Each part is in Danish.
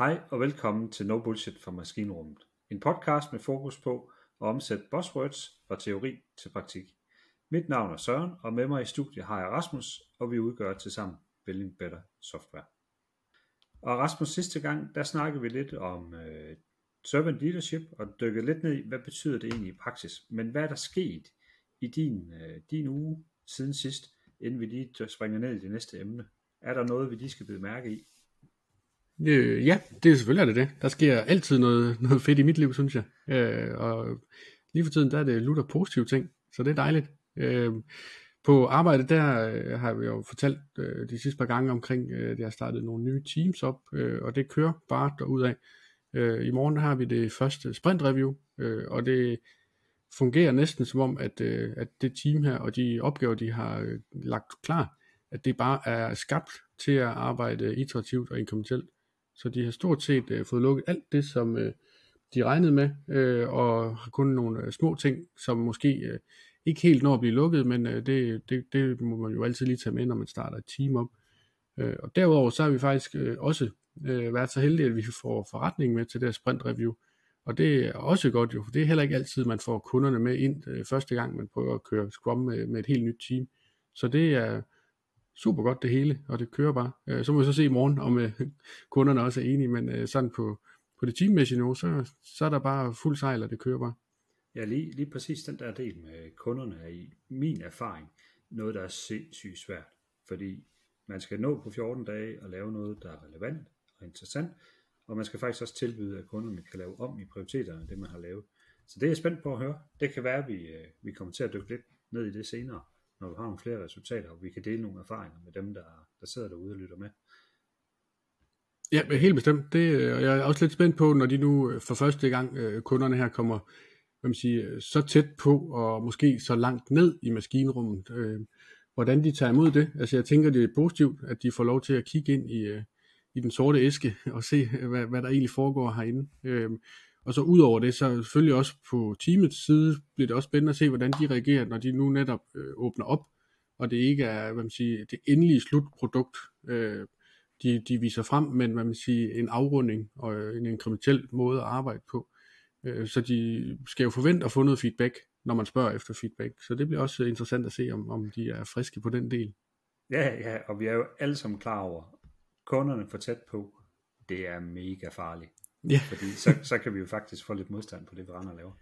Hej og velkommen til No Bullshit fra Maskinrummet. En podcast med fokus på at omsætte buzzwords fra teori til praktik. Mit navn er Søren, og med mig i studiet har jeg Rasmus, og vi udgør til sammen Building Better Software. Og Rasmus, sidste gang, der snakkede vi lidt om øh, servant leadership, og dykkede lidt ned i, hvad betyder det egentlig i praksis. Men hvad er der sket i din, øh, din uge siden sidst, inden vi lige springer ned i det næste emne? Er der noget, vi lige skal bide mærke i? Øh, ja, det er selvfølgelig er det det. Der sker altid noget, noget fedt i mit liv, synes jeg. Øh, og lige for tiden, der er det lutter positive ting, så det er dejligt. Øh, på arbejdet der øh, har vi jo fortalt øh, de sidste par gange omkring, øh, det har startet nogle nye teams op, øh, og det kører bare derudad. Øh, I morgen har vi det første sprint review, øh, og det fungerer næsten som om, at, øh, at det team her og de opgaver, de har øh, lagt klar, at det bare er skabt til at arbejde iterativt og inkrementelt. Så de har stort set øh, fået lukket alt det, som øh, de regnede med, øh, og har kun nogle øh, små ting, som måske øh, ikke helt når at blive lukket, men øh, det, det, det må man jo altid lige tage med, når man starter et team op. Øh, og derudover så har vi faktisk øh, også øh, været så heldige, at vi får forretningen med til det her sprint review. Og det er også godt jo, for det er heller ikke altid, man får kunderne med ind øh, første gang, man prøver at køre Scrum med, med et helt nyt team. Så det er super godt det hele, og det kører bare. Øh, så må vi så se i morgen, om øh, kunderne også er enige, men øh, sådan på, på det teammæssige niveau, så, så er der bare fuld sejl, og det kører bare. Ja, lige, lige præcis den der del med kunderne er i min erfaring noget, der er sindssygt svært. Fordi man skal nå på 14 dage og lave noget, der er relevant og interessant, og man skal faktisk også tilbyde, at kunderne kan lave om i prioriteterne, det man har lavet. Så det er jeg spændt på at høre. Det kan være, at vi, øh, vi kommer til at dykke lidt ned i det senere når vi har nogle flere resultater, og vi kan dele nogle erfaringer med dem, der, der sidder derude og lytter med. Ja, helt bestemt. Det, øh, og jeg er også lidt spændt på, når de nu øh, for første gang, øh, kunderne her kommer hvad man siger, så tæt på, og måske så langt ned i maskinrummet, øh, hvordan de tager imod det. Altså jeg tænker, det er positivt, at de får lov til at kigge ind i, i den sorte æske, og se, hvad, hvad der egentlig foregår herinde. Øh, og så ud over det, så selvfølgelig også på teamets side, bliver det også spændende at se, hvordan de reagerer, når de nu netop øh, åbner op, og det ikke er, hvad man siger, det endelige slutprodukt, øh, de, de viser frem, men hvad man siger, en afrunding og øh, en inkrementel måde at arbejde på. Øh, så de skal jo forvente at få noget feedback, når man spørger efter feedback. Så det bliver også interessant at se, om, om de er friske på den del. Ja, ja, og vi er jo alle sammen klar over, kunderne for tæt på, det er mega farligt. Ja. Fordi så, så kan vi jo faktisk få lidt modstand på det, og laver.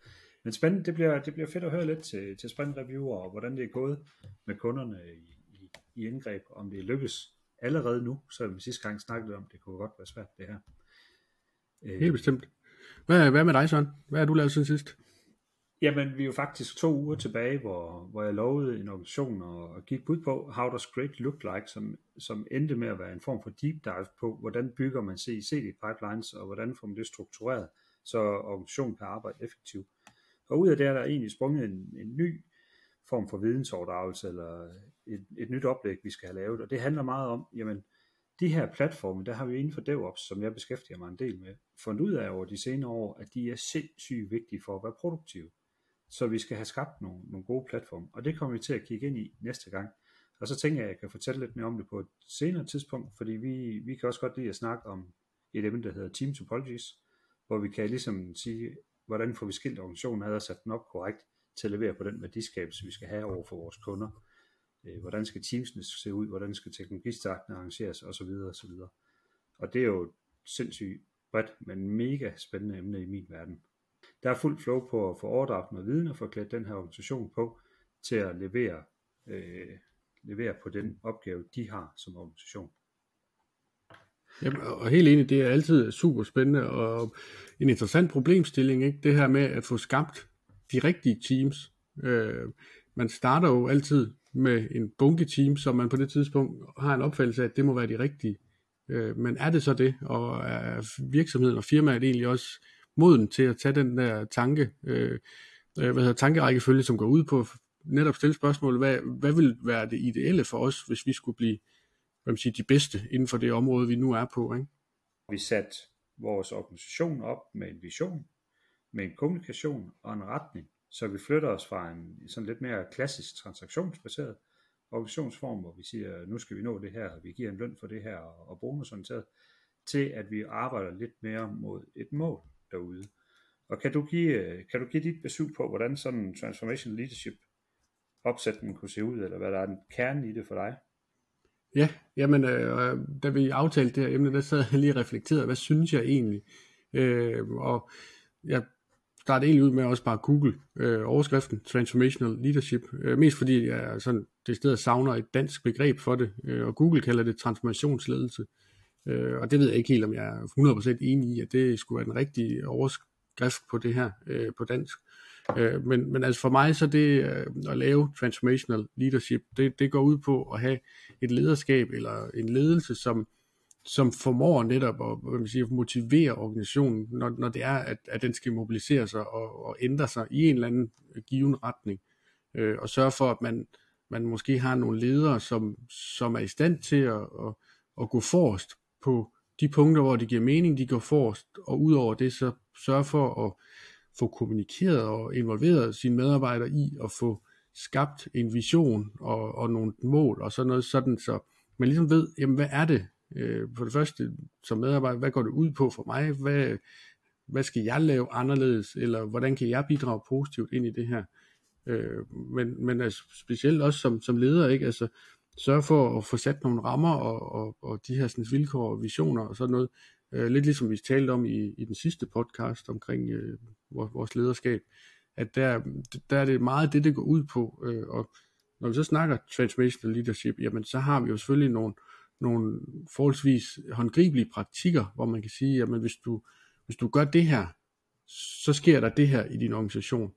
Men spændende, det bliver, det bliver fedt at høre lidt til, til sprint review og hvordan det er gået med kunderne i, i, i indgreb, om det lykkes allerede nu, så vi sidste gang snakkede om, det kunne godt være svært det her. Helt bestemt. Hvad, hvad med dig, Søren? Hvad har du lavet siden sidst? Jamen, vi er jo faktisk to uger tilbage, hvor, hvor jeg lovede en organisation og, og gik bud på, how does great look like, som, som endte med at være en form for deep dive på, hvordan bygger man CICD pipelines, og hvordan får man det struktureret, så organisationen kan arbejde effektivt. Og ud af det er der egentlig sprunget en, en ny form for vidensoverdragelse, eller et, et nyt oplæg, vi skal have lavet, og det handler meget om, jamen, de her platforme, der har vi inden for DevOps, som jeg beskæftiger mig en del med, fundet ud af over de senere år, at de er sindssygt vigtige for at være produktive. Så vi skal have skabt nogle, nogle gode platforme, og det kommer vi til at kigge ind i næste gang. Og så tænker jeg, at jeg kan fortælle lidt mere om det på et senere tidspunkt, fordi vi, vi kan også godt lide at snakke om et emne, der hedder Team Topologies, hvor vi kan ligesom sige, hvordan får vi skilt organisationen ad og sat den op korrekt til at levere på den værdiskabelse, vi skal have over for vores kunder. Øh, hvordan skal teamsene se ud, hvordan skal teknologistarten arrangeres osv. osv. Og det er jo sindssygt bredt, men mega spændende emne i min verden. Der er fuld flow på at få overdraget noget viden og få klædt den her organisation på til at levere, øh, levere på den opgave, de har som organisation. Jamen, og helt enig, det er altid super spændende og en interessant problemstilling, ikke? det her med at få skabt de rigtige teams. Øh, man starter jo altid med en bunke team, som man på det tidspunkt har en opfattelse af, at det må være de rigtige. Øh, men er det så det, og er virksomheden og firmaet egentlig også moden til at tage den der tanke, øh, øh hvad hedder, tankerækkefølge, som går ud på netop stille spørgsmål, hvad, hvad vil være det ideelle for os, hvis vi skulle blive hvad man siger, de bedste inden for det område, vi nu er på. Ikke? Vi satte vores organisation op med en vision, med en kommunikation og en retning, så vi flytter os fra en sådan lidt mere klassisk transaktionsbaseret organisationsform, hvor vi siger, nu skal vi nå det her, og vi giver en løn for det her, og bonusorienteret, til at vi arbejder lidt mere mod et mål derude. Og kan du give, øh, kan du give dit besøg på, hvordan sådan en transformation leadership opsætning kunne se ud, eller hvad der er den kerne i det for dig? Ja, jamen, øh, øh, da vi aftalte det her emne, der sad jeg lige og reflekterede, hvad synes jeg egentlig? Øh, og jeg startede egentlig ud med også bare Google øh, overskriften Transformational Leadership, øh, mest fordi jeg sådan det sted savner et dansk begreb for det, øh, og Google kalder det transformationsledelse. Øh, og det ved jeg ikke helt, om jeg er 100% enig i, at det skulle være den rigtige overskrift på det her øh, på dansk. Øh, men, men altså for mig så det øh, at lave transformational leadership, det, det går ud på at have et lederskab eller en ledelse, som, som formår netop at hvad man siger, motivere organisationen, når, når det er, at, at den skal mobilisere sig og, og ændre sig i en eller anden given retning. Øh, og sørge for, at man, man måske har nogle ledere, som, som er i stand til at, at, at gå forrest på de punkter, hvor det giver mening, de går forrest, og udover det så sørge for at få kommunikeret og involveret sine medarbejdere i at få skabt en vision og, og nogle mål og sådan noget sådan, så man ligesom ved, jamen hvad er det? Øh, for det første som medarbejder, hvad går det ud på for mig, hvad, hvad skal jeg lave anderledes, eller hvordan kan jeg bidrage positivt ind i det her, øh, men, men altså, specielt også som, som leder, ikke, altså sørge for at få sat nogle rammer og, og, og de her sådan, vilkår og visioner og sådan noget, øh, lidt ligesom vi talte om i, i den sidste podcast omkring øh, vores lederskab, at der, der er det meget det, det går ud på, øh, og når vi så snakker transformational leadership, jamen så har vi jo selvfølgelig nogle, nogle forholdsvis håndgribelige praktikker, hvor man kan sige, jamen hvis du, hvis du gør det her, så sker der det her i din organisation.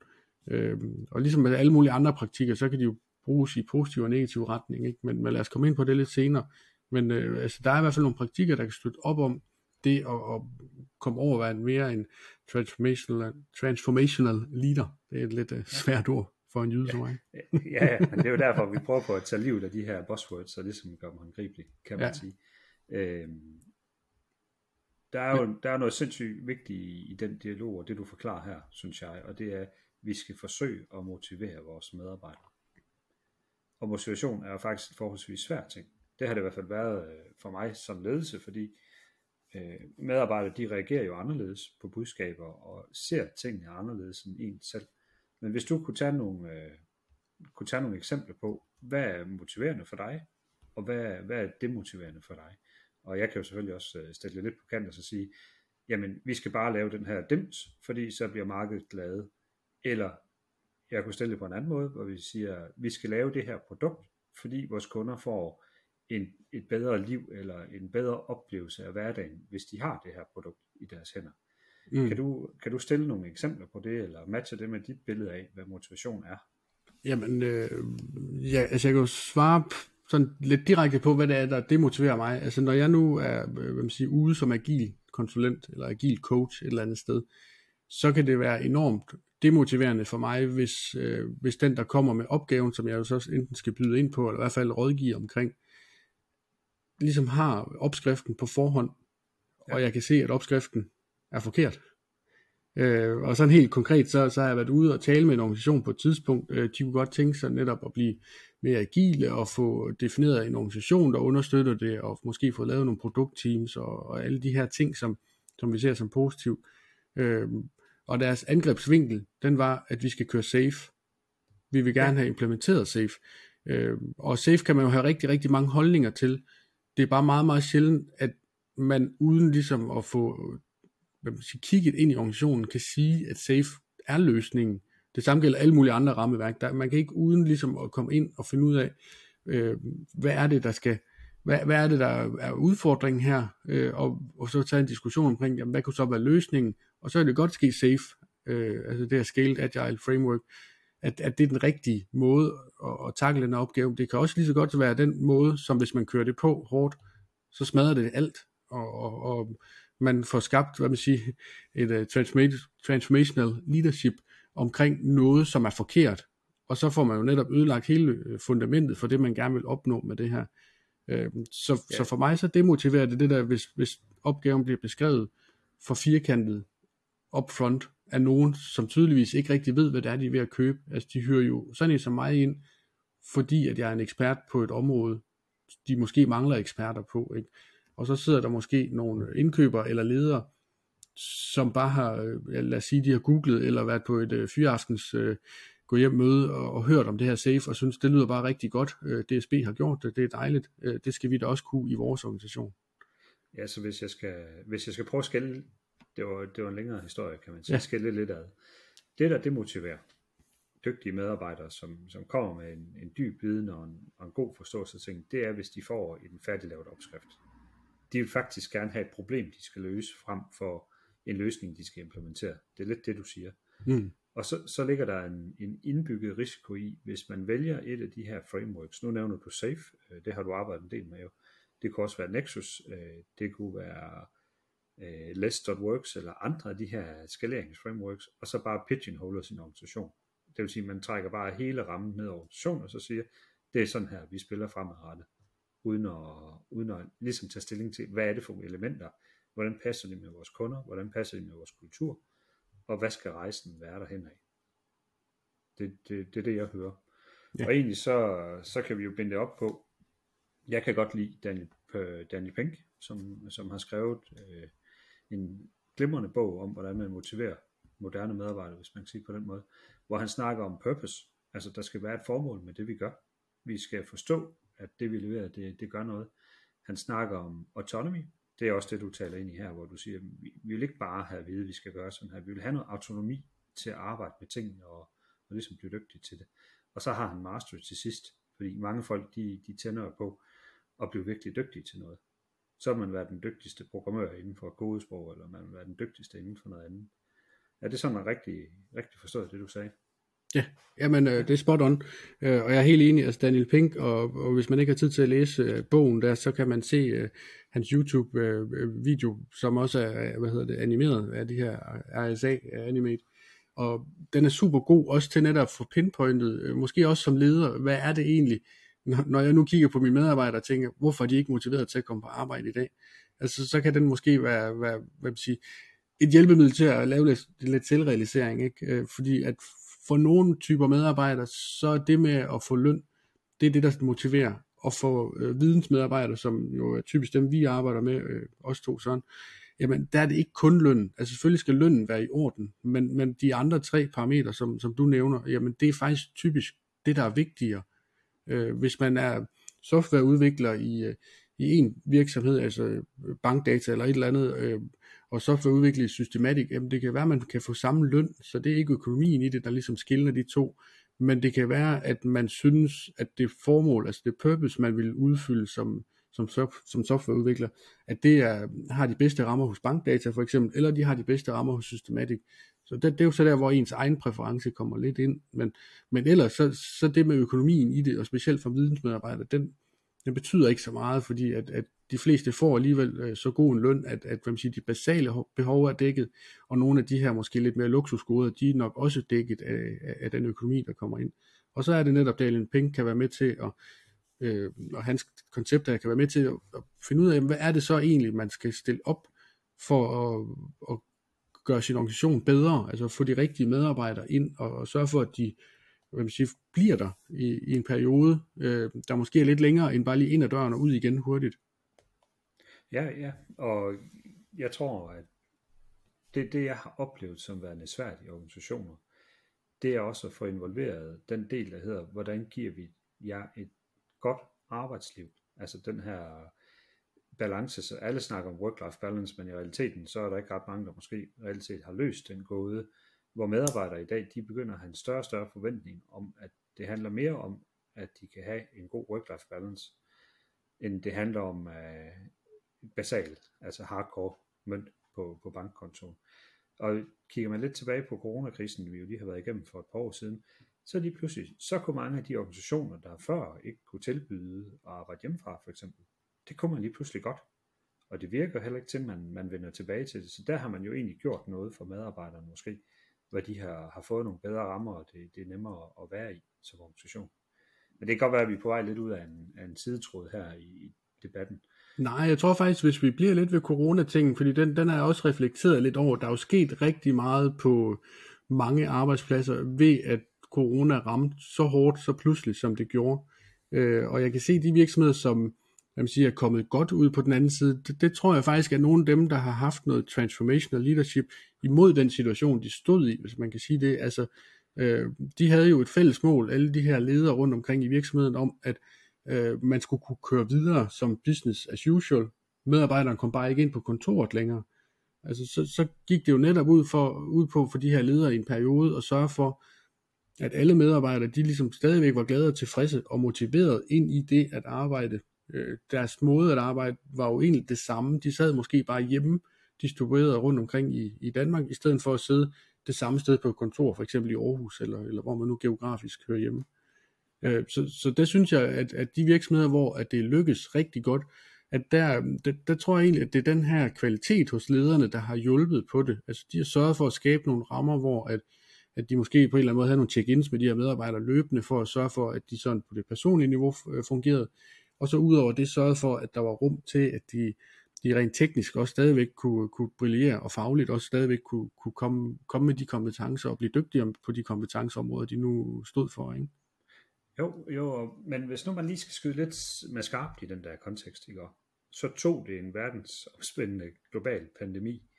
Øh, og ligesom med alle mulige andre praktikker, så kan de jo bruges i positiv og negativ retning, ikke? Men, men lad os komme ind på det lidt senere. Men øh, altså, der er i hvert fald nogle praktikker, der kan støtte op om det at, at komme over at være en mere en transformational, transformational leader. Det er et lidt uh, svært ord for en jyde ja, som mig. ja, ja, men det er jo derfor, vi prøver på at tage livet af de her buzzwords, så det som gør dem håndgribeligt, kan man ja. sige. Øhm, der er jo der er noget sindssygt vigtigt i, i den dialog, og det du forklarer her, synes jeg, og det er, at vi skal forsøge at motivere vores medarbejdere. Og motivation er jo faktisk en forholdsvis svær ting. Det har det i hvert fald været øh, for mig som ledelse, fordi øh, medarbejdere de reagerer jo anderledes på budskaber og ser tingene anderledes end en selv. Men hvis du kunne tage nogle, øh, kunne tage nogle eksempler på, hvad er motiverende for dig, og hvad, hvad er demotiverende for dig? Og jeg kan jo selvfølgelig også øh, stille lidt på kant og så sige, jamen vi skal bare lave den her dims, fordi så bliver markedet glade. Eller jeg kunne stille det på en anden måde, hvor vi siger, vi skal lave det her produkt, fordi vores kunder får en, et bedre liv eller en bedre oplevelse af hverdagen, hvis de har det her produkt i deres hænder. Mm. Kan, du, kan du stille nogle eksempler på det, eller matche det med dit billede af, hvad motivation er? Jamen, øh, ja, altså jeg kan jo svare sådan lidt direkte på, hvad det er, der demotiverer mig. Altså når jeg nu er øh, hvad man siger, ude som agil konsulent, eller agil coach et eller andet sted, så kan det være enormt demotiverende for mig, hvis, øh, hvis den, der kommer med opgaven, som jeg jo så enten skal byde ind på, eller i hvert fald rådgive omkring, ligesom har opskriften på forhånd, ja. og jeg kan se, at opskriften er forkert. Øh, og sådan helt konkret, så, så har jeg været ude og tale med en organisation på et tidspunkt. Øh, de kunne godt tænke sig netop at blive mere agile og få defineret en organisation, der understøtter det, og måske få lavet nogle produktteams og, og alle de her ting, som, som vi ser som positivt. Øh, og deres angrebsvinkel, den var, at vi skal køre safe. Vi vil gerne have implementeret safe. Øh, og safe kan man jo have rigtig, rigtig mange holdninger til. Det er bare meget, meget sjældent, at man uden ligesom at få hvad man siger, kigget ind i organisationen, kan sige, at safe er løsningen. Det samme gælder alle mulige andre rammeværk. Der, man kan ikke uden ligesom at komme ind og finde ud af, øh, hvad er det, der skal, hvad, hvad er det, der er udfordringen her, øh, og, og så tage en diskussion omkring, jamen, hvad kunne så være løsningen, og så er det godt ske safe, øh, altså det her Scaled Agile Framework, at, at det er den rigtige måde at, at takle den opgave. Det kan også lige så godt være den måde, som hvis man kører det på hårdt, så smadrer det alt, og, og, og man får skabt, hvad man siger, et uh, transformational leadership omkring noget, som er forkert, og så får man jo netop ødelagt hele øh, fundamentet for det, man gerne vil opnå med det her. Uh, så, ja. så for mig så demotiverer det det der, hvis, hvis opgaven bliver beskrevet for firkantet upfront af nogen, som tydeligvis ikke rigtig ved, hvad det er, de er ved at købe. Altså de hører jo sådan en som mig ind, fordi at jeg er en ekspert på et område, de måske mangler eksperter på. Ikke? og så sidder der måske nogle indkøbere eller ledere, som bare har, øh, lad os sige, de har googlet eller været på et øh, fyraftens øh, gå hjem møde og, og hørt om det her safe, og synes, det lyder bare rigtig godt. Øh, DSB har gjort det, det er dejligt. Øh, det skal vi da også kunne i vores organisation. Ja, så hvis jeg skal, hvis jeg skal prøve at skælde, det var, det var en længere historie, kan man sige, ja. skælde lidt ad. Det der, det motiverer dygtige medarbejdere, som, som kommer med en, en dyb viden og en, og en god forståelse af ting, det er, hvis de får en færdiglavet opskrift. De vil faktisk gerne have et problem, de skal løse, frem for en løsning, de skal implementere. Det er lidt det, du siger. Mm. Og så, så ligger der en, en indbygget risiko i, hvis man vælger et af de her frameworks. Nu nævner du SAFE, øh, det har du arbejdet en del med jo. Det kunne også være Nexus, øh, det kunne være øh, Less.works eller andre af de her skaleringsframeworks, og så bare pigeonholer sin organisation. Det vil sige, at man trækker bare hele rammen ned over organisationen, og så siger, det er sådan her, vi spiller fremadrettet, uden at, uden at ligesom tage stilling til, hvad er det for elementer, hvordan passer det med vores kunder, hvordan passer det med vores kultur, og hvad skal rejsen være derhen af. Det, det, det er det, jeg hører. Ja. Og egentlig så, så kan vi jo binde det op på, jeg kan godt lide Daniel, øh, Daniel Pink, som, som har skrevet øh, en glimrende bog om, hvordan man motiverer moderne medarbejdere, hvis man kan sige på den måde, hvor han snakker om purpose. Altså, der skal være et formål med det, vi gør. Vi skal forstå, at det, vi leverer, det, det gør noget. Han snakker om autonomy. Det er også det, du taler ind i her, hvor du siger, vi, vi vil ikke bare have at vide, at vi skal gøre sådan her. Vi vil have noget autonomi til at arbejde med tingene og, og ligesom blive dygtig til det. Og så har han mastery til sidst, fordi mange folk, de, de tænder på at blive virkelig dygtige til noget. Så vil man være den dygtigste programmør inden for kodesprog, eller man vil være den dygtigste inden for noget andet. Er det sådan rigtig, rigtig forstået, det du sagde? Ja, jamen øh, det er spot on, øh, og jeg er helt enig, altså Daniel Pink, og, og hvis man ikke har tid til at læse øh, bogen der, så kan man se øh, hans YouTube-video, øh, øh som også er, hvad hedder det, animeret af de her øh, RSA Animate, og den er super god, også til netop at få pinpointet, øh, måske også som leder, hvad er det egentlig, når, når jeg nu kigger på mine medarbejdere og tænker, hvorfor er de ikke motiveret til at komme på arbejde i dag, altså så kan den måske være, være hvad man siger, et hjælpemiddel til at lave lidt, lidt selvrealisering, ikke? Øh, fordi at for nogle typer medarbejdere, så er det med at få løn, det er det, der motiverer. Og for øh, vidensmedarbejdere, som jo er typisk dem, vi arbejder med, øh, os to sådan, jamen der er det ikke kun løn. Altså selvfølgelig skal lønnen være i orden, men, men de andre tre parametre, som, som du nævner, jamen det er faktisk typisk det, der er vigtigere. Øh, hvis man er softwareudvikler i, øh, i en virksomhed, altså øh, bankdata eller et eller andet, øh, og softwareudvikling systematik, jamen det kan være, at man kan få samme løn, så det er ikke økonomien i det, der ligesom skiller de to, men det kan være, at man synes, at det formål, altså det purpose, man vil udfylde som, som, som softwareudvikler, at det er, har de bedste rammer hos bankdata for eksempel, eller de har de bedste rammer hos systematik. Så det, det er jo så der, hvor ens egen præference kommer lidt ind, men, men ellers så, så det med økonomien i det, og specielt for vidensmedarbejdere, den, den betyder ikke så meget, fordi at, at de fleste får alligevel øh, så god en løn, at, at hvad man siger, de basale behov er dækket, og nogle af de her måske lidt mere luksusgoder, de er nok også dækket af, af, af den økonomi, der kommer ind. Og så er det netop, at Pink kan være med til at, øh, og hans koncepter kan være med til at, at finde ud af, hvad er det så egentlig, man skal stille op for at, at gøre sin organisation bedre, altså få de rigtige medarbejdere ind, og, og sørge for, at de hvad man siger, bliver der i, i en periode, øh, der måske er lidt længere end bare lige ind ad døren og ud igen hurtigt. Ja, ja, og jeg tror, at det, det jeg har oplevet som værende svært i organisationer, det er også at få involveret den del, der hedder, hvordan giver vi jer et godt arbejdsliv? Altså den her balance, så alle snakker om work-life balance, men i realiteten, så er der ikke ret mange, der måske reelt set har løst den gåde, hvor medarbejdere i dag, de begynder at have en større og større forventning om, at det handler mere om, at de kan have en god work-life balance, end det handler om uh, basalt, altså hardcore mønt på, på bankkontoen. Og kigger man lidt tilbage på coronakrisen, vi jo lige har været igennem for et par år siden, så lige pludselig, så kunne mange af de organisationer, der før ikke kunne tilbyde at arbejde hjemmefra for eksempel, det kunne man lige pludselig godt. Og det virker heller ikke til, at man, man vender tilbage til det. Så der har man jo egentlig gjort noget for medarbejderne måske hvor de har, har fået nogle bedre rammer, og det, det er nemmere at være i som organisation. Men det kan godt være, at vi er på vej lidt ud af en, af en sidetråd her i, i debatten. Nej, jeg tror faktisk, hvis vi bliver lidt ved coronatingen, fordi den, den er også reflekteret lidt over, der er jo sket rigtig meget på mange arbejdspladser ved, at corona ramte så hårdt, så pludselig, som det gjorde. Øh, og jeg kan se de virksomheder, som jeg man sige, er kommet godt ud på den anden side, det, det tror jeg faktisk er nogle af dem, der har haft noget transformational leadership imod den situation, de stod i, hvis man kan sige det. Altså, øh, de havde jo et fælles mål, alle de her ledere rundt omkring i virksomheden, om at øh, man skulle kunne køre videre som business as usual. Medarbejderen kom bare ikke ind på kontoret længere. Altså, så, så gik det jo netop ud, for, ud på for de her ledere i en periode at sørge for, at alle medarbejdere, de ligesom stadigvæk var glade og tilfredse og motiveret ind i det at arbejde. Øh, deres måde at arbejde var jo egentlig det samme. De sad måske bare hjemme, distribueret rundt omkring i, i Danmark, i stedet for at sidde det samme sted på kontor, for eksempel i Aarhus, eller, eller hvor man nu geografisk hører hjemme. Øh, så, så det synes jeg, at, at de virksomheder, hvor at det lykkes rigtig godt, at der, der, der tror jeg egentlig, at det er den her kvalitet hos lederne, der har hjulpet på det. Altså de har sørget for at skabe nogle rammer, hvor at, at de måske på en eller anden måde havde nogle check-ins med de her medarbejdere løbende, for at sørge for, at de sådan på det personlige niveau øh, fungerede. Og så udover det sørgede for, at der var rum til, at de, de rent teknisk også stadigvæk kunne, kunne brillere, og fagligt også stadigvæk kunne, kunne komme, komme med de kompetencer og blive dygtigere på de kompetenceområder, de nu stod for. Ikke? Jo, jo, men hvis nu man lige skal skyde lidt med skarpt i den der kontekst, ikke? så tog det en verdensomspændende global pandemi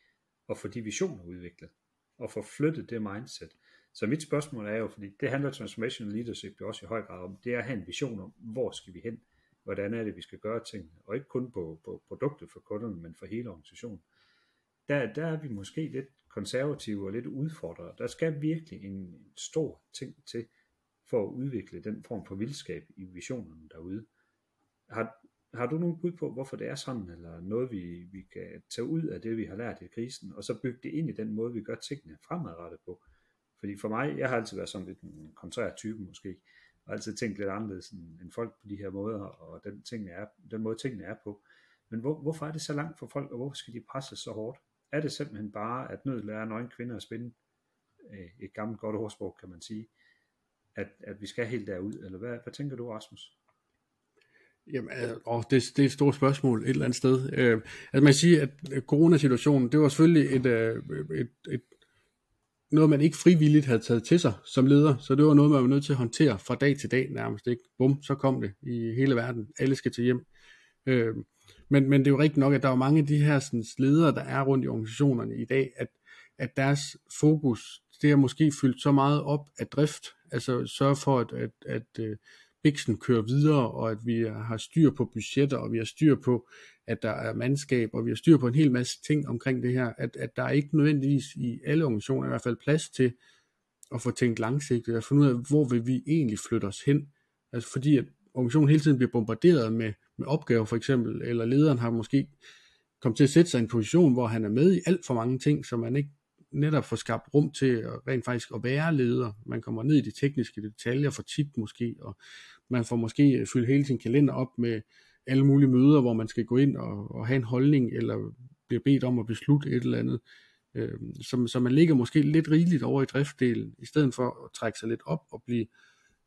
at få de visioner udviklet, og få flyttet det mindset. Så mit spørgsmål er jo, fordi det handler transformational leadership jo også i høj grad om, det er at have en vision om, hvor skal vi hen, hvordan er det, vi skal gøre ting, og ikke kun på, på produktet for kunderne, men for hele organisationen. Der, der er vi måske lidt konservative og lidt udfordrede. Der skal virkelig en stor ting til, for at udvikle den form for vildskab i visionerne derude. Har, har du nogen bud på, hvorfor det er sådan, eller noget, vi, vi kan tage ud af det, vi har lært i krisen, og så bygge det ind i den måde, vi gør tingene fremadrettet på? Fordi for mig, jeg har altid været sådan lidt en kontrær type måske, og altid tænkt lidt anderledes end folk på de her måder, og den, ting er, den måde tingene er på. Men hvor, hvorfor er det så langt for folk, og hvorfor skal de presse så hårdt? Er det simpelthen bare, at nød lærer nøgen kvinder at spinde? Øh, et gammelt godt ordsprog, kan man sige at, at vi skal helt derud, eller hvad, hvad tænker du, Rasmus? Jamen, og det, det er et stort spørgsmål et eller andet sted. Øh, altså man siger, at øh, coronasituationen, det var selvfølgelig et, øh, et, et, noget, man ikke frivilligt havde taget til sig som leder, så det var noget, man var nødt til at håndtere fra dag til dag nærmest. Ikke? Bum, så kom det i hele verden. Alle skal til hjem. Øh, men, men det er jo rigtigt nok, at der er mange af de her sådan, ledere, der er rundt i organisationerne i dag, at, at deres fokus, det er måske fyldt så meget op af drift, altså sørge for, at, at, at uh, Bixen kører videre, og at vi har styr på budgetter, og vi har styr på, at der er mandskab, og vi har styr på en hel masse ting omkring det her, at, at der er ikke nødvendigvis i alle organisationer i hvert fald plads til at få tænkt langsigtet, og finde ud af, hvor vil vi egentlig flytte os hen. Altså fordi at organisationen hele tiden bliver bombarderet med, med opgaver for eksempel, eller lederen har måske kommet til at sætte sig i en position, hvor han er med i alt for mange ting, som man ikke netop få skabt rum til at, rent faktisk at være leder. Man kommer ned i de tekniske detaljer for tit måske, og man får måske fyldt hele sin kalender op med alle mulige møder, hvor man skal gå ind og, og have en holdning, eller bliver bedt om at beslutte et eller andet. Øh, så, så man ligger måske lidt rigeligt over i driftdelen, i stedet for at trække sig lidt op og blive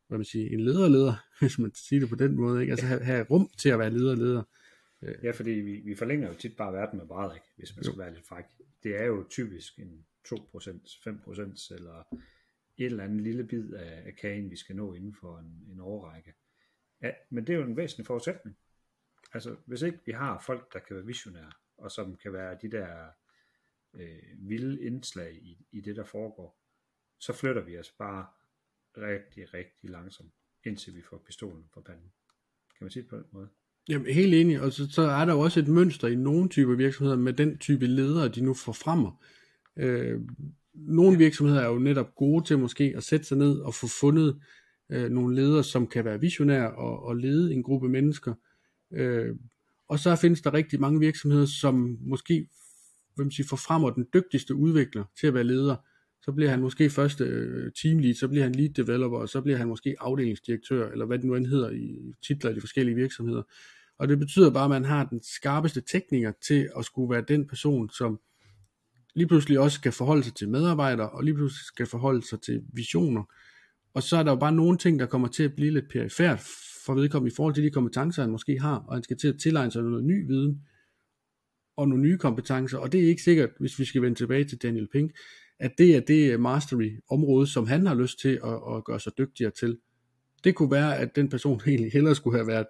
hvad man siger, en lederleder, hvis man siger det på den måde, ikke? altså have, have rum til at være lederleder. Ja, fordi vi, vi forlænger jo tit bare verden med bræd, ikke? hvis man skal jo. være lidt fræk. Det er jo typisk en 2%, 5% eller et eller andet lille bid af, af kagen, vi skal nå inden for en, en årrække. Ja, men det er jo en væsentlig forudsætning. Altså, hvis ikke vi har folk, der kan være visionære, og som kan være de der øh, vilde indslag i, i det, der foregår, så flytter vi os bare rigtig, rigtig langsomt, indtil vi får pistolen på panden. Kan man sige det på den måde? Jamen, helt enig, og så, så er der jo også et mønster i nogle typer virksomheder med den type ledere, de nu får fremmer. Øh, nogle virksomheder er jo netop gode til måske at sætte sig ned og få fundet øh, nogle ledere, som kan være visionære og, og lede en gruppe mennesker. Øh, og så findes der rigtig mange virksomheder, som måske hvem siger, forfremmer den dygtigste udvikler til at være leder. Så bliver han måske først øh, teamlead, så bliver han lead developer, og så bliver han måske afdelingsdirektør, eller hvad det nu end hedder i titler i de forskellige virksomheder. Og det betyder bare, at man har den skarpeste tekniker til at skulle være den person, som lige pludselig også skal forholde sig til medarbejdere, og lige pludselig skal forholde sig til visioner. Og så er der jo bare nogle ting, der kommer til at blive lidt perifært for vedkommende i forhold til de kompetencer, han måske har, og han skal til at tilegne sig noget ny viden, og nogle nye kompetencer, og det er ikke sikkert, hvis vi skal vende tilbage til Daniel Pink, at det er det mastery område, som han har lyst til at, at gøre sig dygtigere til. Det kunne være, at den person egentlig hellere skulle have været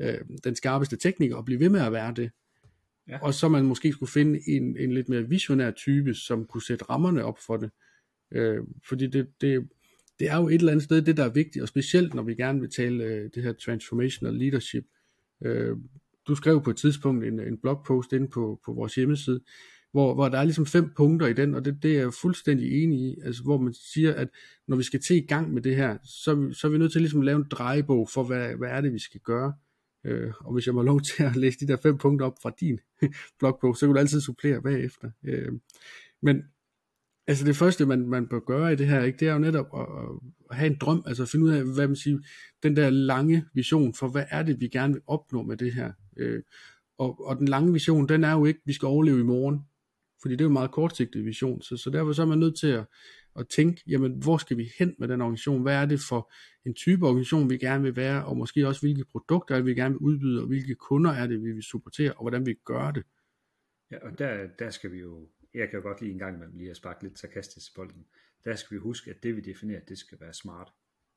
øh, den skarpeste tekniker og blive ved med at være det. Ja. Og så man måske skulle finde en, en lidt mere visionær type, som kunne sætte rammerne op for det. Øh, fordi det, det, det er jo et eller andet sted det, der er vigtigt, og specielt når vi gerne vil tale øh, det her transformational leadership. Øh, du skrev på et tidspunkt en, en blogpost inde på, på vores hjemmeside, hvor, hvor der er ligesom fem punkter i den, og det, det er jeg fuldstændig enig i, altså hvor man siger, at når vi skal til i gang med det her, så, så er vi nødt til ligesom at lave en drejebog for, hvad, hvad er det, vi skal gøre. Øh, og hvis jeg må lov til at læse de der fem punkter op fra din blogpost, så kan du altid supplere bagefter. Øh, men altså det første, man, man bør gøre i det her, ikke, det er jo netop at, at have en drøm, altså at finde ud af, hvad man siger, den der lange vision for, hvad er det, vi gerne vil opnå med det her. Øh, og, og den lange vision, den er jo ikke, vi skal overleve i morgen, fordi det er jo en meget kortsigtet vision, så, så derfor så er man nødt til at, og tænke, jamen hvor skal vi hen med den organisation, hvad er det for en type organisation, vi gerne vil være, og måske også hvilke produkter er det, vi gerne vil udbyde, og hvilke kunder er det, vi vil supportere, og hvordan vi gør det. Ja, og der, der skal vi jo jeg kan jo godt lige en gang imellem lige at sparke lidt sarkastisk til bolden. Der skal vi huske, at det vi definerer, det skal være smart.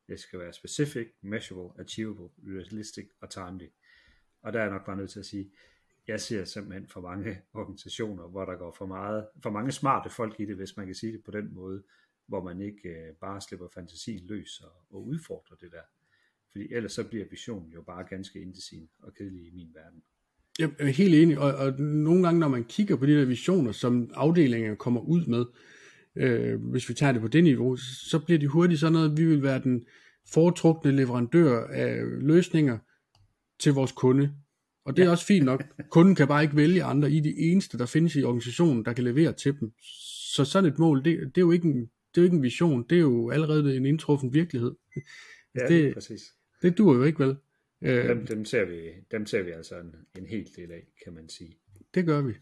Det skal være specific, measurable, achievable, realistic og timely. Og der er jeg nok bare nødt til at sige, jeg ser simpelthen for mange organisationer, hvor der går for, meget, for mange smarte folk i det, hvis man kan sige det på den måde, hvor man ikke øh, bare slipper fantasien løs og, og udfordrer det der. Fordi ellers så bliver visionen jo bare ganske indesigende og kedelig i min verden. Jeg er helt enig, og, og nogle gange, når man kigger på de der visioner, som afdelingen kommer ud med, øh, hvis vi tager det på det niveau, så bliver de hurtigt sådan noget, vi vil være den foretrukne leverandør af løsninger til vores kunde. Og det er ja. også fint nok. Kunden kan bare ikke vælge andre. I det eneste, der findes i organisationen, der kan levere til dem. Så sådan et mål, det, det, er, jo ikke en, det er jo ikke en vision. Det er jo allerede en indtruffen virkelighed. Ja, det, præcis. Det duer jo ikke vel. Øh, dem, dem, ser vi, dem ser vi altså en, en hel del af, kan man sige. Det gør vi.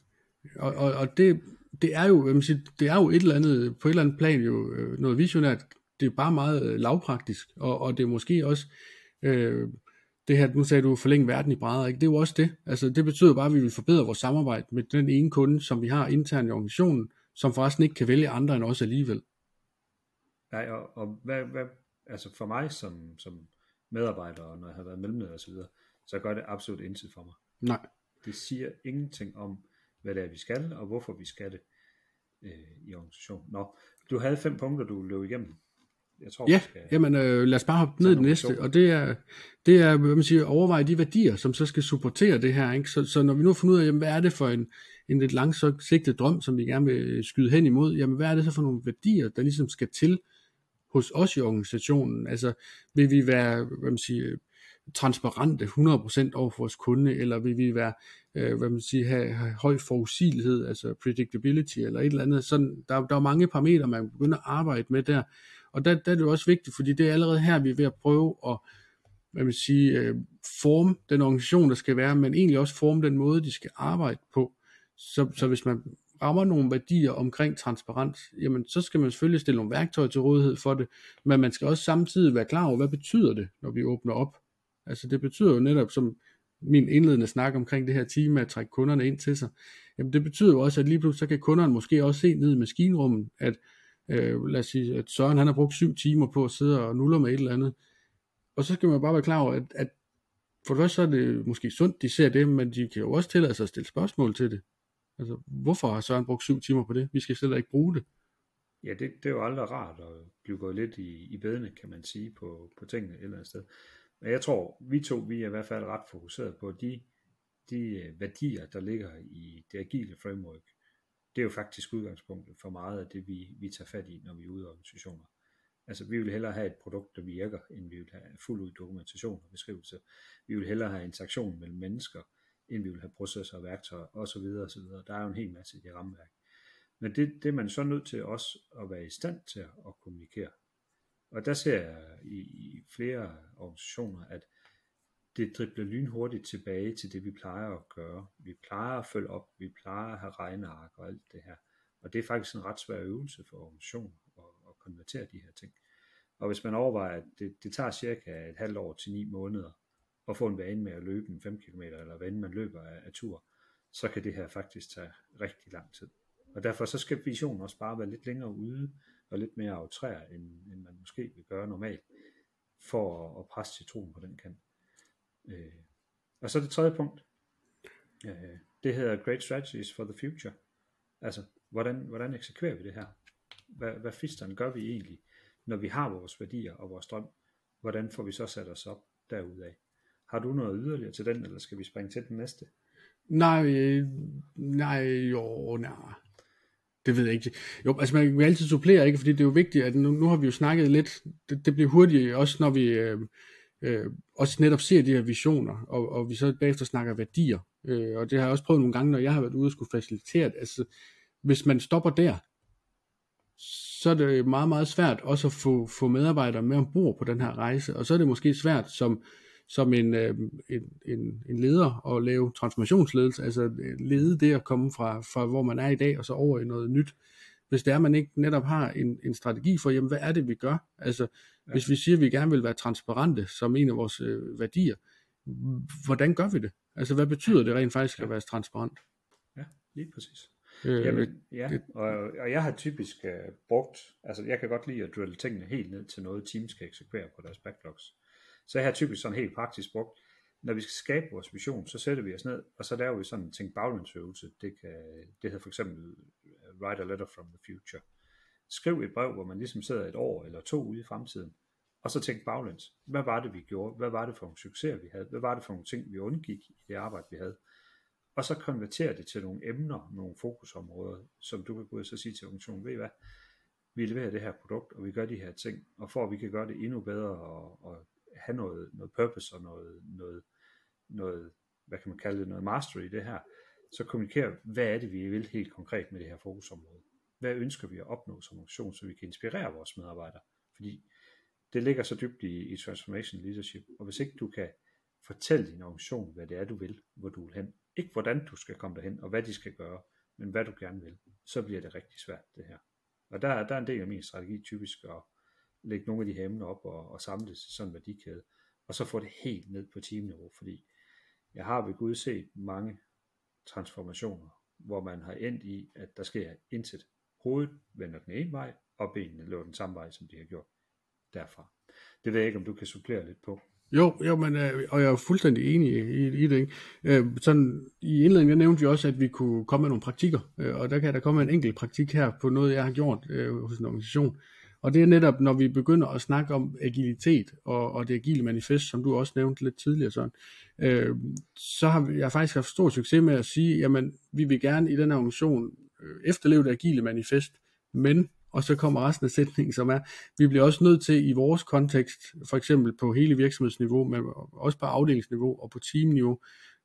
Og, og, og det, det, er jo, jeg sige, det er jo et eller andet, på et eller andet plan jo øh, noget visionært. Det er bare meget øh, lavpraktisk, og, og det er måske også, øh, det her, nu sagde du, forlænge verden i brædder, ikke? det er jo også det. Altså, det betyder bare, at vi vil forbedre vores samarbejde med den ene kunde, som vi har internt i organisationen, som forresten ikke kan vælge andre end os alligevel. Nej, og, og hvad, hvad, altså for mig som, som medarbejdere, og når jeg har været mellemleder osv., så, så gør det absolut intet for mig. Nej. Det siger ingenting om, hvad det er, vi skal, og hvorfor vi skal det øh, i organisationen. Nå, du havde fem punkter, du løb igennem. Jeg tror, ja, skal, jamen øh, lad os bare hoppe ned i det næste, og det er, det er hvad man siger, overveje de værdier, som så skal supportere det her. Ikke? Så, så når vi nu har fundet ud af, jamen, hvad er det for en, en lidt langsigtet drøm, som vi gerne vil skyde hen imod, jamen hvad er det så for nogle værdier, der ligesom skal til, hos os i organisationen? Altså, vil vi være, hvad man siger, transparente 100% over for vores kunde, eller vil vi være, øh, hvad man siger, have, have høj forudsigelighed, altså predictability, eller et eller andet. Sådan, der, der er mange parametre, man begynder at arbejde med der. Og der, der er det jo også vigtigt, fordi det er allerede her, vi er ved at prøve at hvad man siger, øh, forme den organisation, der skal være, men egentlig også forme den måde, de skal arbejde på. Så, så hvis man rammer nogle værdier omkring transparens, jamen så skal man selvfølgelig stille nogle værktøjer til rådighed for det, men man skal også samtidig være klar over, hvad betyder det, når vi åbner op. Altså det betyder jo netop, som min indledende snak omkring det her time at trække kunderne ind til sig, jamen det betyder jo også, at lige pludselig så kan kunderne måske også se ned i maskinrummet, at øh, lad os sige, at Søren han har brugt syv timer på at sidde og nuller med et eller andet, og så skal man bare være klar over, at, at for det første så er det måske sundt, de ser det, men de kan jo også tillade sig at stille spørgsmål til det. Altså, hvorfor har Søren brugt syv timer på det? Vi skal slet ikke bruge det. Ja, det, det er jo aldrig rart at blive gået lidt i, i bedene, kan man sige, på, på tingene et eller andet sted. Men jeg tror, vi to, vi er i hvert fald ret fokuseret på de, de øh, værdier, der ligger i det agile framework. Det er jo faktisk udgangspunktet for meget af det, vi, vi tager fat i, når vi er ude i organisationer. Altså, vi vil hellere have et produkt, der virker, end vi vil have fuld ud dokumentation og beskrivelse. Vi vil hellere have interaktion mellem mennesker, end vi vil have processer og værktøjer osv. osv. Der er jo en hel masse i det rammeværk. Men det, det er man så nødt til også at være i stand til at kommunikere. Og der ser jeg i, i flere organisationer, at det dribler lynhurtigt tilbage til det, vi plejer at gøre. Vi plejer at følge op, vi plejer at have regneark og alt det her. Og det er faktisk en ret svær øvelse for organisationen at, at konvertere de her ting. Og hvis man overvejer, at det, det tager cirka et halvt år til ni måneder at få en vane med at løbe en 5 km, eller hvad man løber af, af tur, så kan det her faktisk tage rigtig lang tid. Og derfor så skal visionen også bare være lidt længere ude, og lidt mere aftrære, end, end man måske vil gøre normalt. for at, at presse citronen på den kant. Øh, og så det tredje punkt, øh, det hedder Great Strategies for the Future. Altså, hvordan, hvordan eksekverer vi det her? Hvad, hvad fisteren gør vi egentlig, når vi har vores værdier og vores drøm? Hvordan får vi så sat os op derudaf? Har du noget yderligere til den, eller skal vi springe til den næste? Nej, nej, jo, nej. Det ved jeg ikke. Jo, altså man kan altid supplere, ikke? Fordi det er jo vigtigt, at nu, nu har vi jo snakket lidt, det, det bliver hurtigt også, når vi øh, øh, også netop ser de her visioner, og, og vi så bagefter snakker værdier. Øh, og det har jeg også prøvet nogle gange, når jeg har været ude og skulle facilitere det. Altså, hvis man stopper der, så er det meget, meget svært også at få, få medarbejdere med ombord på den her rejse, og så er det måske svært som, som en, øh, en, en, en leder at lave transformationsledelse, altså lede det at komme fra, fra hvor man er i dag, og så over i noget nyt. Hvis det er, at man ikke netop har en, en strategi for, jamen hvad er det, vi gør? Altså, ja. hvis vi siger, at vi gerne vil være transparente som en af vores øh, værdier, hvordan gør vi det? Altså, hvad betyder det rent faktisk at være transparent? Ja, lige præcis. Øh, Jamen, ja, og, og jeg har typisk uh, brugt, altså jeg kan godt lide at drille tingene helt ned til noget, teams skal eksekvere på deres backlogs. Så jeg har typisk sådan helt praktisk brugt, når vi skal skabe vores vision, så sætter vi os ned, og så laver vi sådan en tænk baglænsøvelse. Det, kan, det hedder for eksempel øh, Write a Letter from the Future. Skriv et brev, hvor man ligesom sidder et år eller to ude i fremtiden, og så tænk baglæns. Hvad var det, vi gjorde? Hvad var det for nogle succeser, vi havde? Hvad var det for nogle ting, vi undgik i det arbejde, vi havde? og så konvertere det til nogle emner, nogle fokusområder, som du kan gå ud og så sige til organisationen, ved I hvad, vi leverer det her produkt, og vi gør de her ting, og for at vi kan gøre det endnu bedre, og, og have noget, noget purpose og noget, noget, noget, hvad kan man kalde det, noget mastery i det her, så kommunikere, hvad er det, vi vil helt konkret med det her fokusområde. Hvad ønsker vi at opnå som organisation, så vi kan inspirere vores medarbejdere? Fordi det ligger så dybt i, i transformation leadership, og hvis ikke du kan fortælle din organisation, hvad det er, du vil, hvor du vil hen, ikke hvordan du skal komme derhen, og hvad de skal gøre, men hvad du gerne vil. Så bliver det rigtig svært, det her. Og der, der er en del af min strategi typisk at lægge nogle af de her emner op og, og samle det til sådan en værdikæde, og så få det helt ned på teamniveau, fordi jeg har ved Gud set mange transformationer, hvor man har endt i, at der sker intet. Hovedet vender den ene vej, og benene løber den samme vej, som de har gjort derfra. Det ved jeg ikke, om du kan supplere lidt på. Jo, jo men, øh, og jeg er fuldstændig enig i, i det. Ikke? Øh, sådan, I indledningen nævnte vi også, at vi kunne komme med nogle praktikker, øh, og der kan der komme en enkelt praktik her på noget, jeg har gjort øh, hos en organisation. Og det er netop, når vi begynder at snakke om agilitet og, og det agile manifest, som du også nævnte lidt tidligere, sådan, øh, så har jeg faktisk haft stor succes med at sige, jamen, vi vil gerne i den her organisation øh, efterleve det agile manifest, men og så kommer resten af sætningen, som er, vi bliver også nødt til i vores kontekst, for eksempel på hele virksomhedsniveau, men også på afdelingsniveau og på teamniveau,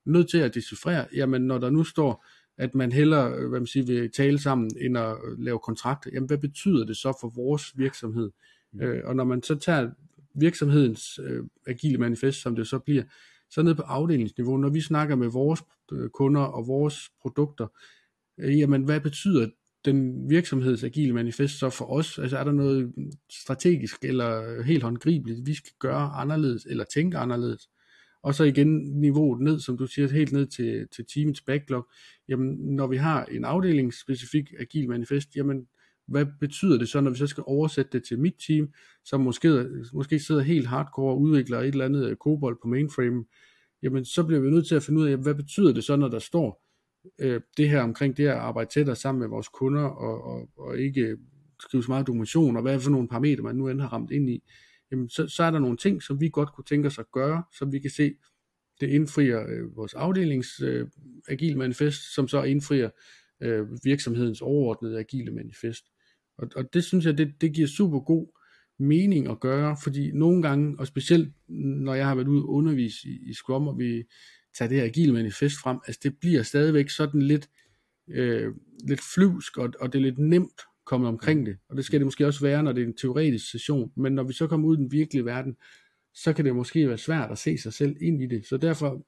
nødt til at decifrere, jamen når der nu står, at man hellere hvad man siger, vil tale sammen, end at lave kontrakter, jamen hvad betyder det så for vores virksomhed? Mm. Øh, og når man så tager virksomhedens øh, agile manifest, som det så bliver, så ned på afdelingsniveau, når vi snakker med vores øh, kunder og vores produkter, øh, jamen hvad betyder den virksomhedsagile manifest så for os? Altså er der noget strategisk eller helt håndgribeligt, vi skal gøre anderledes eller tænke anderledes? Og så igen niveauet ned, som du siger, helt ned til, til teamets backlog. Jamen, når vi har en afdelingsspecifik agil manifest, jamen, hvad betyder det så, når vi så skal oversætte det til mit team, som måske, måske sidder helt hardcore og udvikler et eller andet øh, kobold på mainframe, jamen så bliver vi nødt til at finde ud af, hvad betyder det så, når der står, øh, det her omkring det at arbejde tættere sammen med vores kunder, og, og, og ikke skrive så meget dokumentation, og hvad for nogle parametre, man nu end har ramt ind i, jamen så, så er der nogle ting, som vi godt kunne tænke os at gøre, så vi kan se, det indfrier øh, vores afdelings øh, agile manifest, som så indfrier øh, virksomhedens overordnede agile manifest. Og, og det synes jeg, det, det giver super god mening at gøre, fordi nogle gange, og specielt når jeg har været ude og undervise i, i Scrum, og vi tager det her agile manifest frem, altså det bliver stadigvæk sådan lidt, øh, lidt flyvsk, og, og det er lidt nemt komme omkring det, og det skal det måske også være, når det er en teoretisk session, men når vi så kommer ud i den virkelige verden, så kan det måske være svært at se sig selv ind i det, så derfor,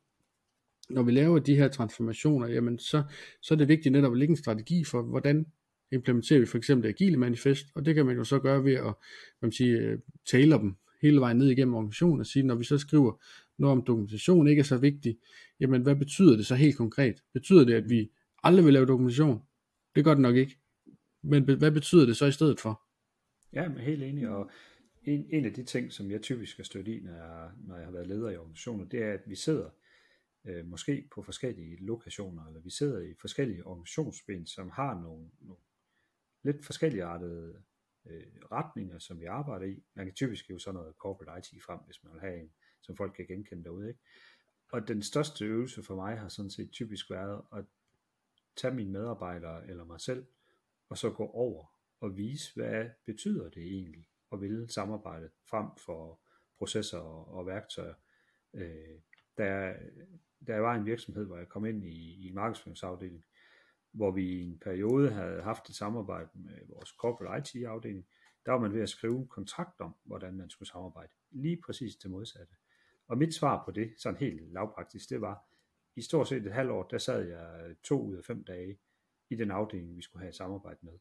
når vi laver de her transformationer, jamen så, så er det vigtigt netop at lægge en strategi for, hvordan implementerer vi for eksempel det agile manifest, og det kan man jo så gøre ved at man siger, taler dem hele vejen ned igennem organisationen og sige, når vi så skriver noget om dokumentation ikke er så vigtig, jamen hvad betyder det så helt konkret? Betyder det, at vi aldrig vil lave dokumentation? Det gør det nok ikke. Men hvad betyder det så i stedet for? Ja, men helt enig, og en, en af de ting, som jeg typisk har stødt i, når jeg, når jeg har været leder i organisationer, det er, at vi sidder øh, måske på forskellige lokationer, eller vi sidder i forskellige organisationsben, som har nogle, nogle lidt forskellige artede øh, retninger, som vi arbejder i. Man kan typisk jo sådan noget corporate IT frem, hvis man vil have en, som folk kan genkende derude. Ikke? Og den største øvelse for mig har sådan set typisk været at tage mine medarbejdere eller mig selv, og så gå over og vise, hvad betyder det egentlig at ville samarbejde frem for processer og, værktøjer. Øh, der, der var en virksomhed, hvor jeg kom ind i, i en markedsføringsafdeling, hvor vi i en periode havde haft et samarbejde med vores corporate IT-afdeling, der var man ved at skrive en kontrakt om, hvordan man skulle samarbejde. Lige præcis det modsatte. Og mit svar på det, sådan helt lavpraktisk, det var, i stort set et halvt år, der sad jeg to ud af fem dage i den afdeling, vi skulle have et samarbejde med.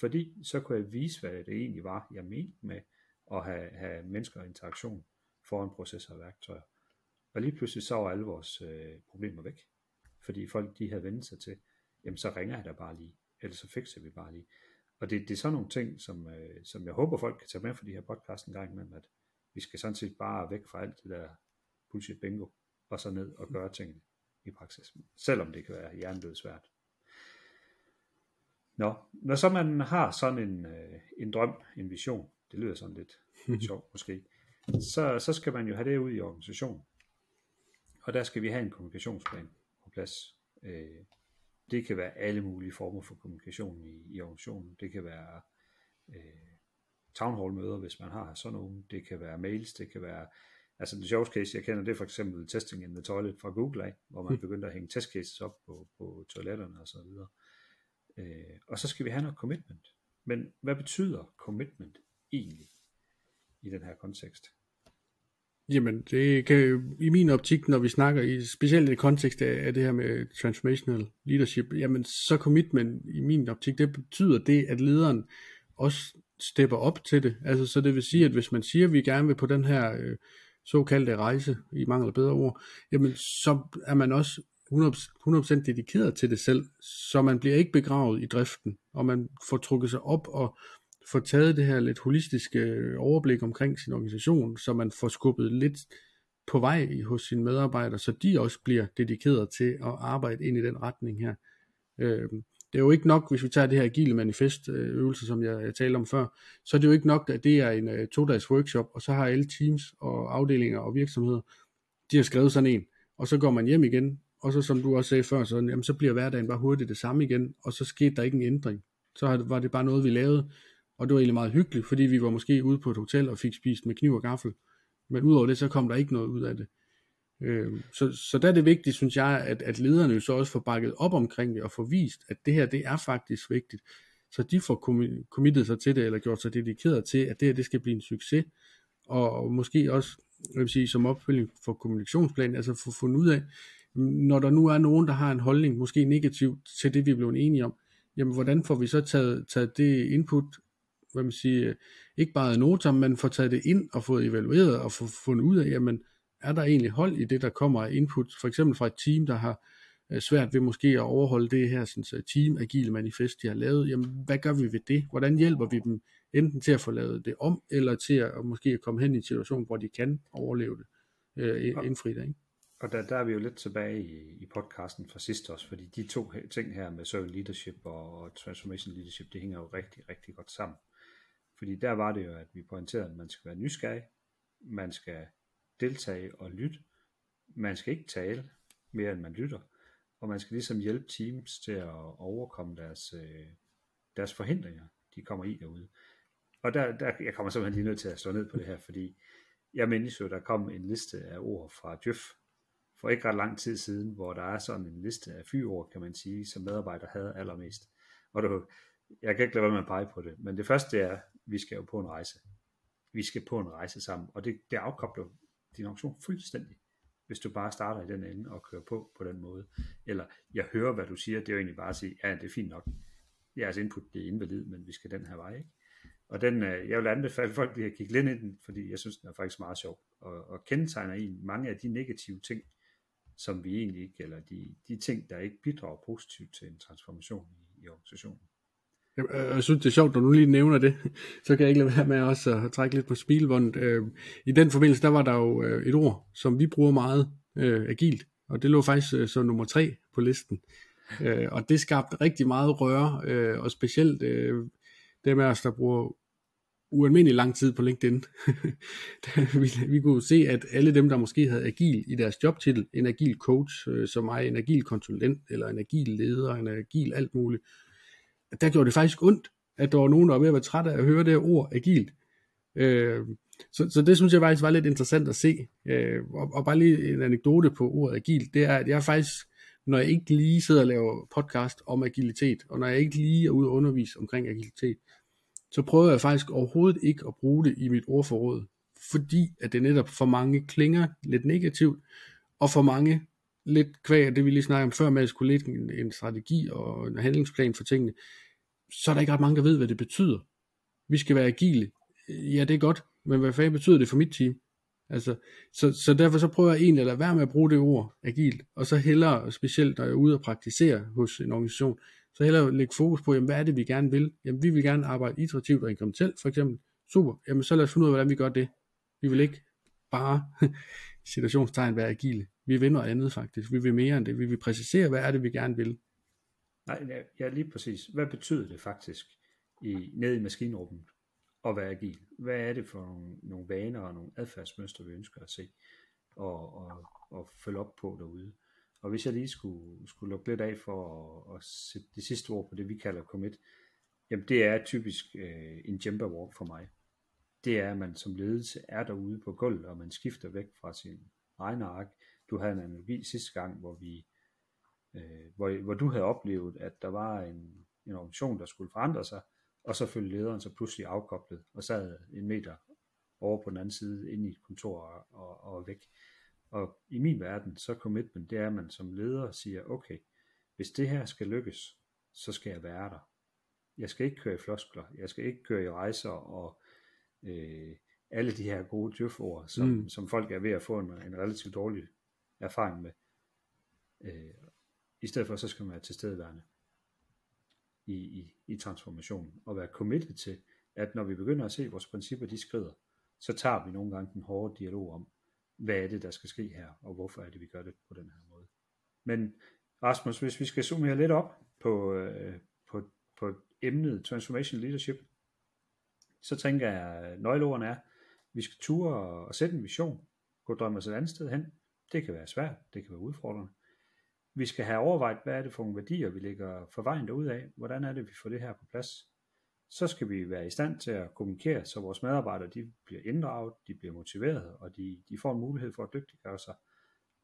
Fordi så kunne jeg vise, hvad det egentlig var, jeg mente med at have, have mennesker og interaktion foran processer og værktøjer. Og lige pludselig så var alle vores øh, problemer væk. Fordi folk de havde vendt sig til, jamen så ringer jeg da bare lige, eller så fikser vi bare lige. Og det, det er sådan nogle ting, som, øh, som jeg håber folk kan tage med for de her podcast en gang imellem, at vi skal sådan set bare væk fra alt det der bullshit bingo, og så ned og gøre tingene i praksis, selvom det kan være hjernedød svært. Nå, når så man har sådan en, øh, en drøm, en vision, det lyder sådan lidt sjovt måske, så, så skal man jo have det ud i organisationen. Og der skal vi have en kommunikationsplan på plads. Øh, det kan være alle mulige former for kommunikation i, i organisationen. Det kan være øh, town hall møder, hvis man har sådan nogle. Det kan være mails, det kan være Altså den sjoveste case, jeg kender, det er for eksempel testing in the toilet fra Google af, hvor man begynder at hænge testcases op på, på toiletterne og så videre. Øh, og så skal vi have noget commitment. Men hvad betyder commitment egentlig i den her kontekst? Jamen, det kan i min optik, når vi snakker i specielt i det kontekst af, af det her med transformational leadership, jamen så commitment i min optik, det betyder det, at lederen også stepper op til det. Altså, så det vil sige, at hvis man siger, at vi gerne vil på den her øh, såkaldte rejse, i mangel af bedre ord, jamen så er man også 100%, 100% dedikeret til det selv, så man bliver ikke begravet i driften, og man får trukket sig op og får taget det her lidt holistiske øh, overblik omkring sin organisation, så man får skubbet lidt på vej hos sine medarbejdere, så de også bliver dedikeret til at arbejde ind i den retning her. Øh, det er jo ikke nok, hvis vi tager det her agile manifest øh, øvelse, som jeg, jeg talte om før, så er det jo ikke nok, at det er en uh, to-dages workshop, og så har alle teams og afdelinger og virksomheder, de har skrevet sådan en, og så går man hjem igen, og så som du også sagde før, så, jamen, så bliver hverdagen bare hurtigt det samme igen, og så skete der ikke en ændring. Så var det bare noget, vi lavede, og det var egentlig meget hyggeligt, fordi vi var måske ude på et hotel og fik spist med kniv og gaffel. Men udover det, så kom der ikke noget ud af det. Øh, så, så der er det vigtigt, synes jeg, at, at lederne jo så også får bakket op omkring det, og får vist, at det her, det er faktisk vigtigt. Så de får committet sig til det, eller gjort sig dedikeret til, at det her, det skal blive en succes. Og, og måske også, jeg vil sige, som opfølging for kommunikationsplanen, altså få fundet ud af, når der nu er nogen, der har en holdning, måske negativ til det, vi er blevet enige om, jamen hvordan får vi så taget, taget det input, hvad man siger, ikke bare ad notam, men får taget det ind og fået evalueret og få fundet ud af, jamen er der egentlig hold i det, der kommer af input, for eksempel fra et team, der har øh, svært ved måske at overholde det her sådan, team agile manifest, de har lavet, jamen hvad gør vi ved det? Hvordan hjælper vi dem enten til at få lavet det om, eller til at måske at komme hen i en situation, hvor de kan overleve det, øh, indfri det, ikke? Og der, der er vi jo lidt tilbage i, i podcasten fra sidst også, fordi de to ting her med servant leadership og transformation leadership, det hænger jo rigtig, rigtig godt sammen. Fordi der var det jo, at vi pointerede, at man skal være nysgerrig, man skal deltage og lytte. Man skal ikke tale mere end man lytter, og man skal ligesom hjælpe teams til at overkomme deres, øh, deres forhindringer, de kommer i derude. Og der, der, jeg kommer simpelthen lige nødt til at slå ned på det her, fordi jeg mindes jo, der kom en liste af ord fra Jeff, for ikke ret lang tid siden, hvor der er sådan en liste af fyord, kan man sige, som medarbejdere havde allermest. Og du, jeg kan ikke lade være med at pege på det, men det første er, vi skal jo på en rejse. Vi skal på en rejse sammen, og det, det afkobler din organisation fuldstændig, hvis du bare starter i den ende og kører på på den måde. Eller, jeg hører, hvad du siger, det er jo egentlig bare at sige, ja, det er fint nok. Jeres input, det er invalid, men vi skal den her vej, ikke? Og den, øh, jeg vil anbefale folk lige at kigge lidt ind i den, fordi jeg synes, den er faktisk meget sjov, og, og kendetegner en mange af de negative ting, som vi egentlig ikke, eller de, de ting, der ikke bidrager positivt til en transformation i, i organisationen. Øh, jeg synes, det er sjovt, når du lige nævner det, så kan jeg ikke lade være med også at trække lidt på spilbåndet. Øh, I den forbindelse, der var der jo øh, et ord, som vi bruger meget, agilt, og det lå faktisk som nummer tre på listen. Og det skabte rigtig meget røre, og specielt dem af os, der bruger ualmindelig lang tid på LinkedIn. vi, vi kunne se, at alle dem, der måske havde agil i deres jobtitel, en agil coach, øh, som mig, en agil konsulent, eller en agil leder, en agil alt muligt, der gjorde det faktisk ondt, at der var nogen, der var ved at være træt af at høre det her ord agilt. Øh, så, så det synes jeg faktisk var lidt interessant at se. Øh, og, og bare lige en anekdote på ordet agil, det er, at jeg faktisk, når jeg ikke lige sidder og laver podcast om agilitet, og når jeg ikke lige er ude og undervise omkring agilitet, så prøver jeg faktisk overhovedet ikke at bruge det i mit ordforråd, fordi at det netop for mange klinger lidt negativt, og for mange lidt kvæg det vi lige snakkede om før med at skulle lidt en, en strategi og en handlingsplan for tingene, så er der ikke ret mange, der ved, hvad det betyder. Vi skal være agile. Ja, det er godt, men hvad fanden betyder det for mit team? Altså, så, så derfor så prøver jeg egentlig at lade være med at bruge det ord agilt, og så hellere, specielt når jeg er ude og praktisere hos en organisation, så hellere lægge fokus på, jamen, hvad er det, vi gerne vil? Jamen, vi vil gerne arbejde iterativt og inkrementelt, for eksempel. Super, jamen så lad os finde ud af, hvordan vi gør det. Vi vil ikke bare situationstegn være agile. Vi vil noget andet faktisk. Vi vil mere end det. Vi vil præcisere, hvad er det, vi gerne vil. Nej, ja, lige præcis. Hvad betyder det faktisk i, ned i maskinrummet at være agil? Hvad er det for nogle, nogle vaner og nogle adfærdsmønstre, vi ønsker at se og, og, og følge op på derude? Og hvis jeg lige skulle, skulle lukke lidt af for at, at sætte det sidste ord på det, vi kalder commit, jamen det er typisk øh, en jumper walk for mig. Det er, at man som ledelse er derude på gulvet, og man skifter væk fra sin egen ark. Du havde en analogi sidste gang, hvor vi øh, hvor, hvor du havde oplevet, at der var en, en organisation, der skulle forandre sig, og så følte lederen så pludselig afkoblet, og sad en meter over på den anden side inde i et kontor og, og, og væk. Og i min verden, så commitment, det er, at man som leder siger, okay, hvis det her skal lykkes, så skal jeg være der. Jeg skal ikke køre i floskler, jeg skal ikke køre i rejser og øh, alle de her gode djøford, som, mm. som folk er ved at få en, en relativt dårlig erfaring med. Øh, I stedet for, så skal man være tilstedeværende i, i, i transformationen, og være committed til, at når vi begynder at se, at vores principper de skrider, så tager vi nogle gange den hårde dialog om, hvad er det, der skal ske her, og hvorfor er det, vi gør det på den her måde. Men Rasmus, hvis vi skal zoome lidt op på, øh, på, på emnet Transformation Leadership, så tænker jeg, at nøgleordene er, at vi skal ture og sætte en vision, gå drømme os et andet sted hen. Det kan være svært, det kan være udfordrende. Vi skal have overvejet, hvad er det for nogle værdier, vi lægger for vejen derud af, hvordan er det, vi får det her på plads så skal vi være i stand til at kommunikere, så vores medarbejdere de bliver inddraget, de bliver motiveret, og de, de får en mulighed for at dygtiggøre sig.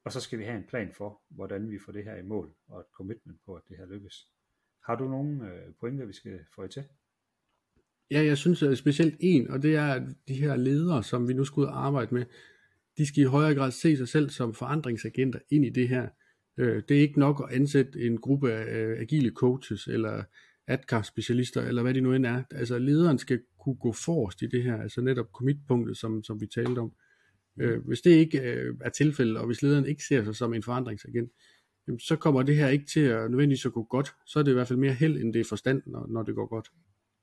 Og så skal vi have en plan for, hvordan vi får det her i mål, og et commitment på, at det her lykkes. Har du nogle øh, pointer, vi skal få i til? Ja, jeg synes at specielt en, og det er, at de her ledere, som vi nu skal ud og arbejde med, de skal i højere grad se sig selv som forandringsagenter ind i det her. Øh, det er ikke nok at ansætte en gruppe af øh, agile coaches, eller ADKAR-specialister, eller hvad de nu end er. Altså lederen skal kunne gå forrest i det her, altså netop commitpunktet, som, som vi talte om. Øh, hvis det ikke øh, er tilfældet, og hvis lederen ikke ser sig som en forandringsagent, jamen, så kommer det her ikke til at nødvendigvis at gå godt. Så er det i hvert fald mere held, end det er forstand, når, når det går godt.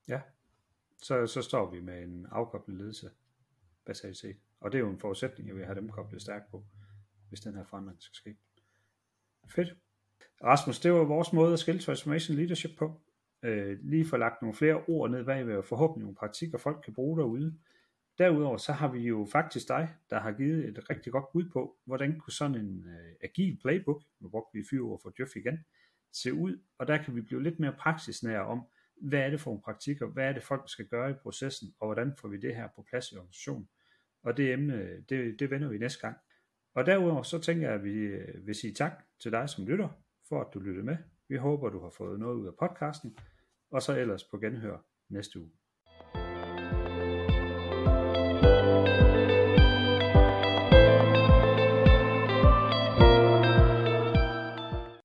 Ja, så, så står vi med en afkoblet ledelse, basalt set. Og det er jo en forudsætning, at vi har dem koblet stærkt på, hvis den her forandring skal ske. Fedt. Rasmus, det var vores måde at skille transformation leadership på øh, lige få lagt nogle flere ord ned bagved, og forhåbentlig nogle praktikker, folk kan bruge derude. Derudover så har vi jo faktisk dig, der har givet et rigtig godt bud på, hvordan kunne sådan en øh, agil playbook, nu brugte vi fyre ord for Jeff igen, se ud, og der kan vi blive lidt mere praksisnære om, hvad er det for nogle praktikker, hvad er det folk skal gøre i processen, og hvordan får vi det her på plads i organisationen. Og det emne, det, det vender vi næste gang. Og derudover så tænker jeg, at vi øh, vil sige tak til dig som lytter, for at du lyttede med. Vi håber, du har fået noget ud af podcasten, og så ellers på genhør næste uge.